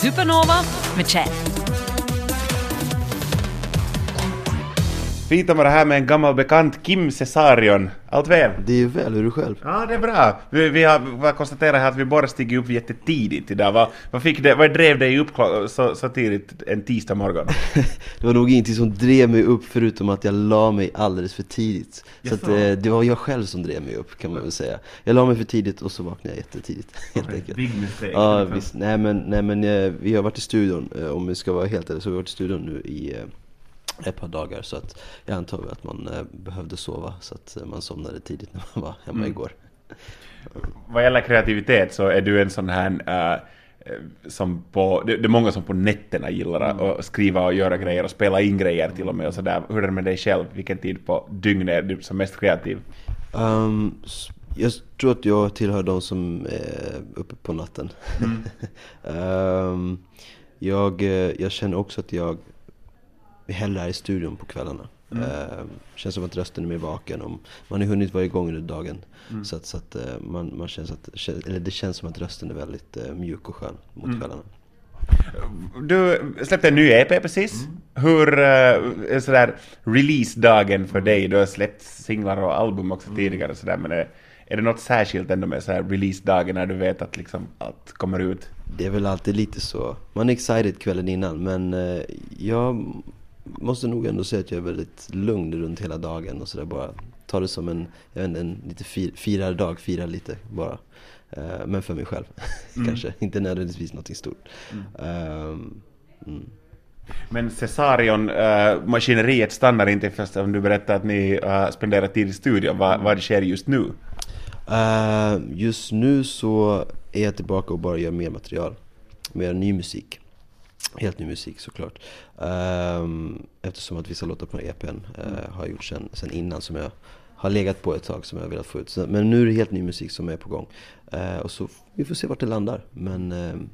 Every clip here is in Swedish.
Supernova med Chad. Fint att vara här med en gammal bekant, Kim Cesarion. Allt väl? Det är ju väl, hur är du själv? Ja, det är bra. Vi, vi har bara konstaterat här att vi båda stiger upp jättetidigt idag. Vad, vad, fick det, vad drev dig upp så, så tidigt en tisdag morgon? Det var nog ingenting som drev mig upp förutom att jag la mig alldeles för tidigt. Så att, eh, det var jag själv som drev mig upp kan man väl säga. Jag la mig för tidigt och så vaknade jag jättetidigt helt enkelt. Big mistake. Ja visst, nej men, nej, men eh, vi har varit i studion, eh, om vi ska vara helt ärliga så har vi varit i studion nu i ett par dagar så att jag antar att man eh, behövde sova så att eh, man somnade tidigt när man var hemma Mm. igår. Vad gäller kreativitet så är du en sån här äh, som på, det, det är många som på nätterna gillar att att skriva och göra grejer och spela in grejer till och med och sådär. Hur är det med dig själv? Vilken tid på dygnet är du som mest kreativ? Um, jag tror att jag tillhör de som är uppe på natten. Ehm, jag, eh, jag känner också att jag hellre är i studion på kvällarna. Ehm, känns som att rösten är mer vaken. Och man har hunnit vara igång under dagen. Så att, så att eh, man, man känns att, eller det känns som att rösten är väldigt eh, mjuk och skön mot kvällarna. Du släppte en ny EP precis. Hur äh, är sådär release-dagen för dig? Du har släppt singlar och album också tidigare och sådär men är, är det något särskilt ändå med sådär release-dagen när du vet att liksom allt kommer ut? Det är väl alltid lite så. Man är excited kvällen innan men eh, jag måste nog ändå säga att jag är väldigt lugn runt hela dagen och sådär bara. Ta det som en, jag vet inte, en lite fir, firardag, fira lite bara. Eh, men för mig själv kanske, inte nödvändigtvis någonting stort. Mm. Men Cesarion, äh, maskineriet stannar inte först om du berättar att ni äh, spenderar tid i studion. Vad, vad sker just nu? Eh, just nu så är jag tillbaka och bara gör mer material. Mer ny musik. Helt ny musik såklart. Um, eftersom att vissa låtar på EPn eh, har jag gjort sen, sen innan som jag har legat på ett tag som jag har velat få ut. Så, men nu är det helt ny musik som är på gång. Eh, och så vi får se vart det landar. Men ehm,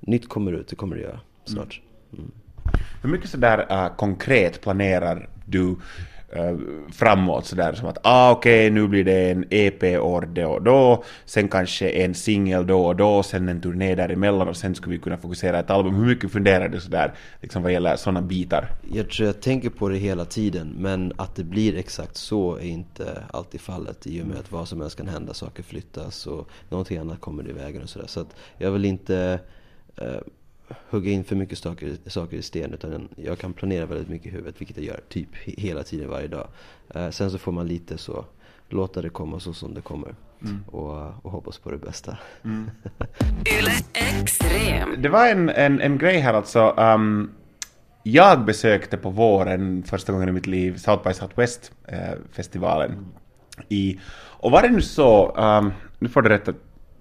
nytt kommer ut, det kommer det göra snart. Mm. Hur mycket sådär äh, konkret planerar du Eh, framåt sådär som att ah okej nu blir det en EP år då och då, sen kanske en singel då och då, sen en turné däremellan och sen skulle vi kunna fokusera ett album. Hur mycket funderar du sådär liksom vad gäller sådana bitar? Jag tror jag tänker på det hela tiden men att det blir exakt så är inte alltid fallet i och med att vad som helst kan hända, saker flyttas och någonting annat kommer i vägen och sådär. Så att jag vill inte eh, hugga in för mycket saker, saker i sten utan jag kan planera väldigt mycket i huvudet vilket jag gör typ he- hela tiden varje dag. Eh, sen så får man lite så låta det komma så som det kommer och, och hoppas på det bästa. Extrem. Det var en, en, en grej här alltså. Um, jag besökte på våren första gången i mitt liv South by Southwest eh, festivalen. I, och var det nu så, um, nu får du rätta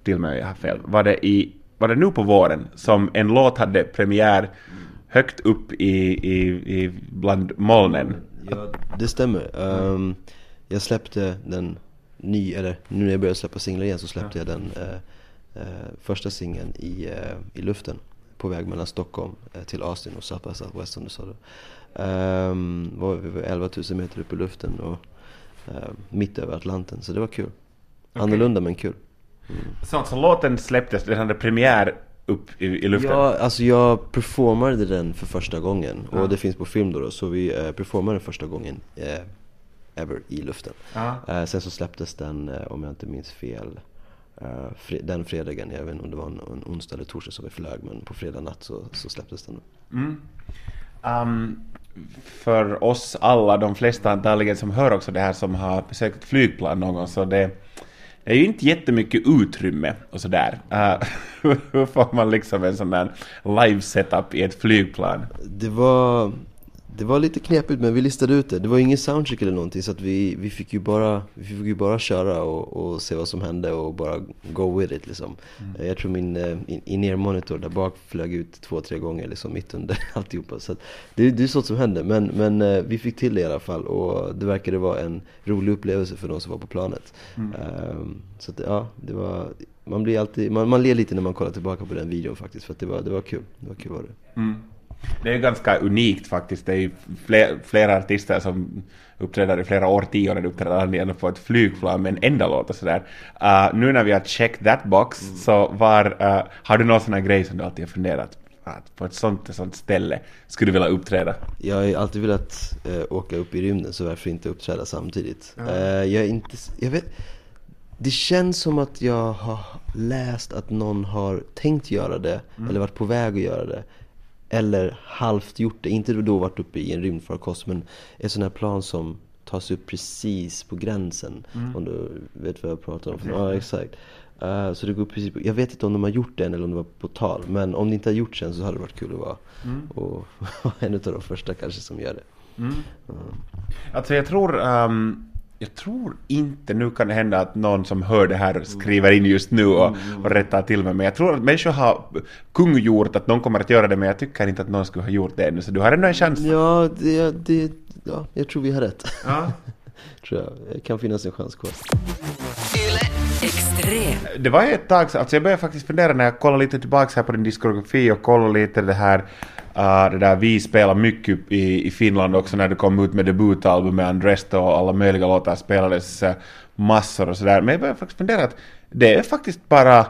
till mig om jag har fel, var det, i, var det nu på våren som en låt hade premiär högt upp i, i, i bland molnen? Ja, det stämmer. Ehm, jag släppte den ny, eller nu när jag började släppa singlar igen så släppte jag den eh, eh, första singeln i, eh, i luften på väg mellan Stockholm till Austin och South by Southwest som du sa då. Um, var vi var 11 000 meter upp i luften och mitt över Atlanten så det var kul. Annorlunda men kul. Så alltså låten släpptes, den hade premiär upp i, i luften? Ja, alltså jag performade den för första gången och det finns på film då, då så vi eh, performade den första gången eh, ever i luften. Ja. Eh, sen så släpptes den, eh, om jag inte minns fel, eh, fre- den fredagen, jag vet inte om det var en, en onsdag eller torsdag som vi flög men på fredag natt så, så släpptes den. Um, för oss alla, de flesta antagligen som hör också det här som har besökt flygplan någon gång, så det, det är ju inte jättemycket utrymme och sådär. Uh, hur får man liksom en sån där live setup i ett flygplan? Det var, det var lite knepigt men vi listade ut det. Det var ingen soundcheck eller någonting så att vi, vi fick ju bara, vi fick ju bara köra och, och se vad som hände och bara go with it liksom. Eh, Jag tror min eh, in- in-ear monitor där bak flög ut två, tre gånger liksom mitt under alltihopa. Så att det, det är sånt som händer men, men eh, vi fick till det i alla fall och det verkade vara en rolig upplevelse för de som var på planet. Ehm, så att, ja, det var, man blir alltid, man, man ler lite när man kollar tillbaka på den videon faktiskt för att det var, det var kul. Det var kul var det. Det är ganska unikt faktiskt. Det är fler, flera artister som uppträder i flera årtionden uppträder aldrig på ett flygplan med en enda låt och sådär. Uh, nu när vi har checked that box så var, uh, har du någon sån här grej som du alltid har funderat? att på ett sånt, ett sånt ställe skulle du vilja uppträda? Jag har alltid velat eh, åka upp i rymden så varför inte uppträda samtidigt? Eh, jag inte, jag vet, det känns som att jag har läst att någon har tänkt göra det, eller varit på väg att göra det. Eller halvt gjort det, inte då varit uppe i en rymdfarkost men ett sånt här plan som tas upp precis på gränsen. Om du vet vad jag pratar om? Ja, exakt. Eh, så det går precis på, jag vet inte om de har gjort det än eller om det var på tal. Men om det inte har gjorts än så hade det varit kul att vara. Och vara en av de första kanske som gör det. Alltså jag tror, ehm, jag tror inte, nu kan det hända att någon som hör det här skriver in just nu och, och rättar till mig, men jag tror att människor har kungjort att någon kommer att göra det, men jag tycker inte att någon skulle ha gjort det ännu, så du har ändå en chans. Ja, det, det, ja jag tror vi har rätt. Ja. tror jag. Det kan finnas en chans kvar. Extrem. Det var ett tag sedan, alltså jag började faktiskt fundera när jag kollade lite tillbaks här på din diskografi och kollade lite det här, uh, det där vi spelar mycket i, i Finland också när du kom ut med debutalbumet Andresto och alla möjliga låtar spelades uh, massor och sådär. Men jag började faktiskt fundera att det är faktiskt bara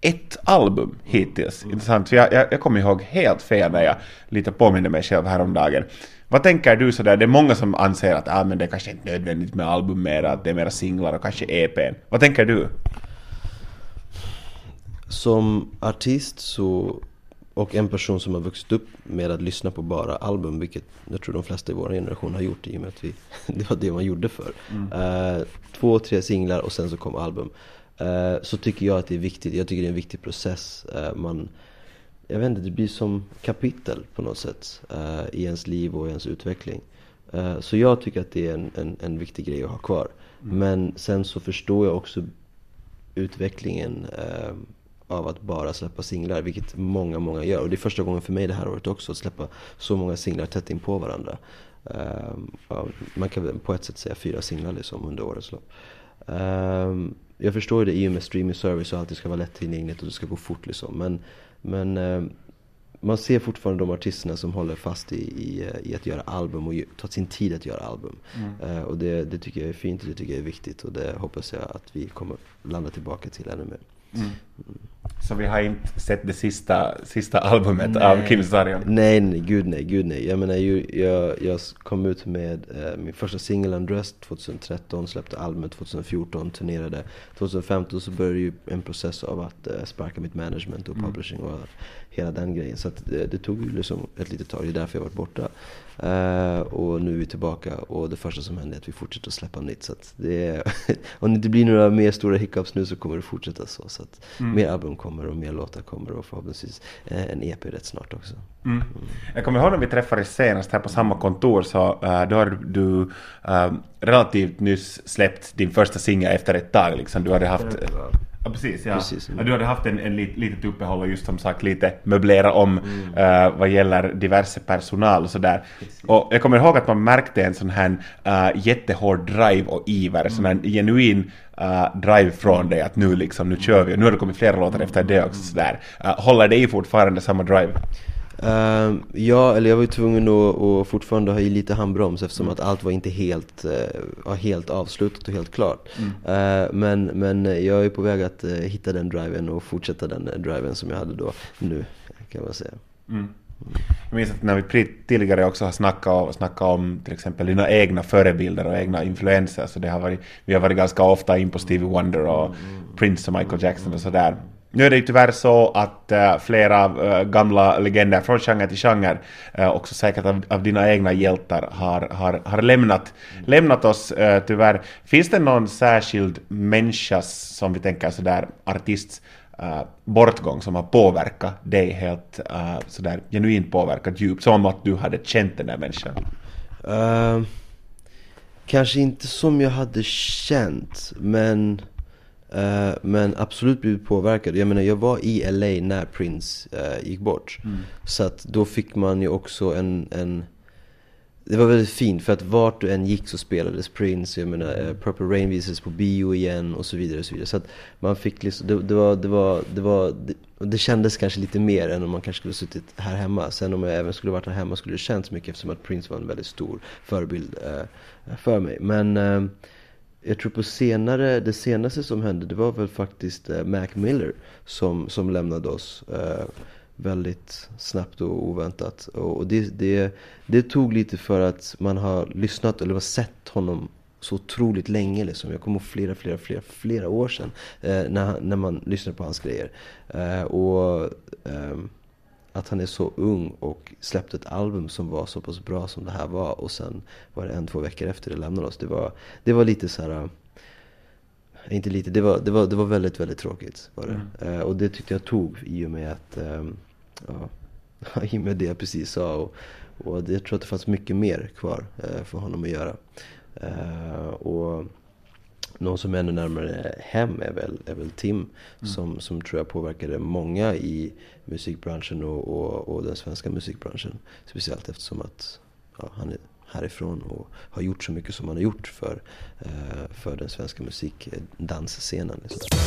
ett album hittills. Intressant, för jag, jag, jag kommer ihåg helt fel när jag lite påminner mig själv häromdagen. Vad tänker du sådär? Det är många som anser att ah, men det kanske inte är nödvändigt med album mer, att det är mera singlar och kanske EPn. Vad tänker du? Som artist så, och en person som har vuxit upp med att lyssna på bara album, vilket jag tror de flesta i vår generation har gjort i och med att vi, det var det man gjorde för. Eh, två, tre singlar och sen så kom album. Eh, så tycker jag att det är viktigt, jag tycker det är en viktig process. Eh, man, jag vet inte, det blir som kapitel på något sätt eh, i ens liv och i ens utveckling. Så jag tycker att det är en, en, en viktig grej att ha kvar. Men sen så förstår jag också utvecklingen av att bara släppa singlar, vilket många, många gör. Och det är första gången för mig det här året också, att släppa så många singlar tätt in på varandra. Man kan på ett sätt säga fyra singlar liksom under årets lopp. Jag förstår ju det i och med streaming service och allt det ska vara lättillgängligt och det ska gå fort liksom. Men, men eh, man ser fortfarande de artisterna som håller fast i, i, i att göra album och tar sin tid att göra album. Eh, och det, det tycker jag är fint och det tycker jag är viktigt och det hoppas jag att vi kommer landa tillbaka till ännu mer. Så vi har inte sett det sista, sista albumet av Kim Sarion? Nej, nej, gud nej, gud nej. Jag menar ju, jag, jag kom ut med eh, min första singel Undressed 2013, släppte albumet 2014, turnerade. 2015 så började ju en process av att eh, sparka mitt management och publishing och hela den grejen. Så att det, det tog ju liksom ett litet tag, det är därför jag varit borta. Eh, och nu är vi tillbaka och det första som händer är att vi fortsätter att släppa nytt. Så att det är, om det inte blir några mer stora hiccups nu så kommer det fortsätta så. så att Mer album kommer och mer låtar kommer och förhoppningsvis eh, en EP rätt snart också. Mm. Jag kommer ihåg när vi träffades senast här på samma kontor så uh, då hade du uh, relativt nyss släppt din första singel efter ett tag liksom. Du hade haft... Ja, precis. Ja. Precis, mm. Ja, du hade haft en, en lit, litet uppehåll och just som sagt lite möblera om eh, vad gäller diverse personal och sådär. Och jag kommer ihåg att man märkte en sån här uh, jättehård drive och iver, sån här genuin uh, drive från dig att nu liksom, nu kör vi och nu har det kommit flera låtar efter det också sådär. Uh, håller det i fortfarande samma drive? Ehm, ja, eller jag var ju tvungen att, att fortfarande ha i lite handbroms eftersom att allt var inte helt, var helt avslutat och helt klart. Eh, men, men jag är på väg att eh, hitta den driven och fortsätta den eh, driven som jag hade då nu, kan man säga. Jag minns att när vi tidigare också har snackat, och, snackat om till exempel dina egna förebilder och egna influenser så det har varit, vi har varit ganska ofta in på Stevie Wonder och Prince och Michael Jackson och sådär. Nu är det ju tyvärr så att äh, flera äh, gamla legender från genre till genre, äh, också säkert av, av dina egna hjältar, har, har, har lämnat, lämnat oss tyvärr. Finns det någon särskild människa som vi tänker sådär artists bortgång som har påverkat dig helt sådär genuint påverkat djupt, som att du hade känt den där människan? Uh, kanske inte som jag hade känt, men, eh, men absolut blivit påverkad. Jag menar, jag var i LA när Prince eh, gick bort. Så att då fick man ju också en, en det var väldigt fint för att vart du än gick så spelades Prince, jag menar eh, Purple Rain visades på bio igen och så vidare och så vidare. Så att man fick liksom, det, det var, det var, det var, det, och det kändes kanske lite mer än om man kanske skulle suttit här hemma. Sen om jag även skulle varit här hemma skulle det känts mycket eftersom att Prince var en väldigt stor förebild eh, för mig. Men jag tror på senare, det senaste som hände det var väl faktiskt eh, Mac Miller som, som lämnade oss. Eh, väldigt snabbt och oväntat. Och det, det, det tog lite för att man har lyssnat eller har sett honom så otroligt länge. Liksom. Jag kommer ihåg flera, flera, flera, flera år sedan eh, när, när man lyssnade på hans grejer. Eh, och eh, att han är så ung och släppte ett album som var så pass bra som det här var. Och sen var det en, två veckor efter det lämnade oss. Det var, det var lite så här. eh, Inte lite, det var, det var, det var väldigt, väldigt tråkigt. Var det. Eh, och det tyckte jag tog i och med att, ehm, ja, i och med det jag precis sa. Och, och jag tror att det fanns mycket mer kvar eh, för honom att göra. Eh, och någon som är ännu närmare hem är väl, är väl Tim. Som, som tror jag påverkade många i musikbranschen och, och, och den svenska musikbranschen. Speciellt eftersom att ja, han är härifrån och har gjort så mycket som han har gjort för, eh, för den svenska musikdansscenen. Liksom.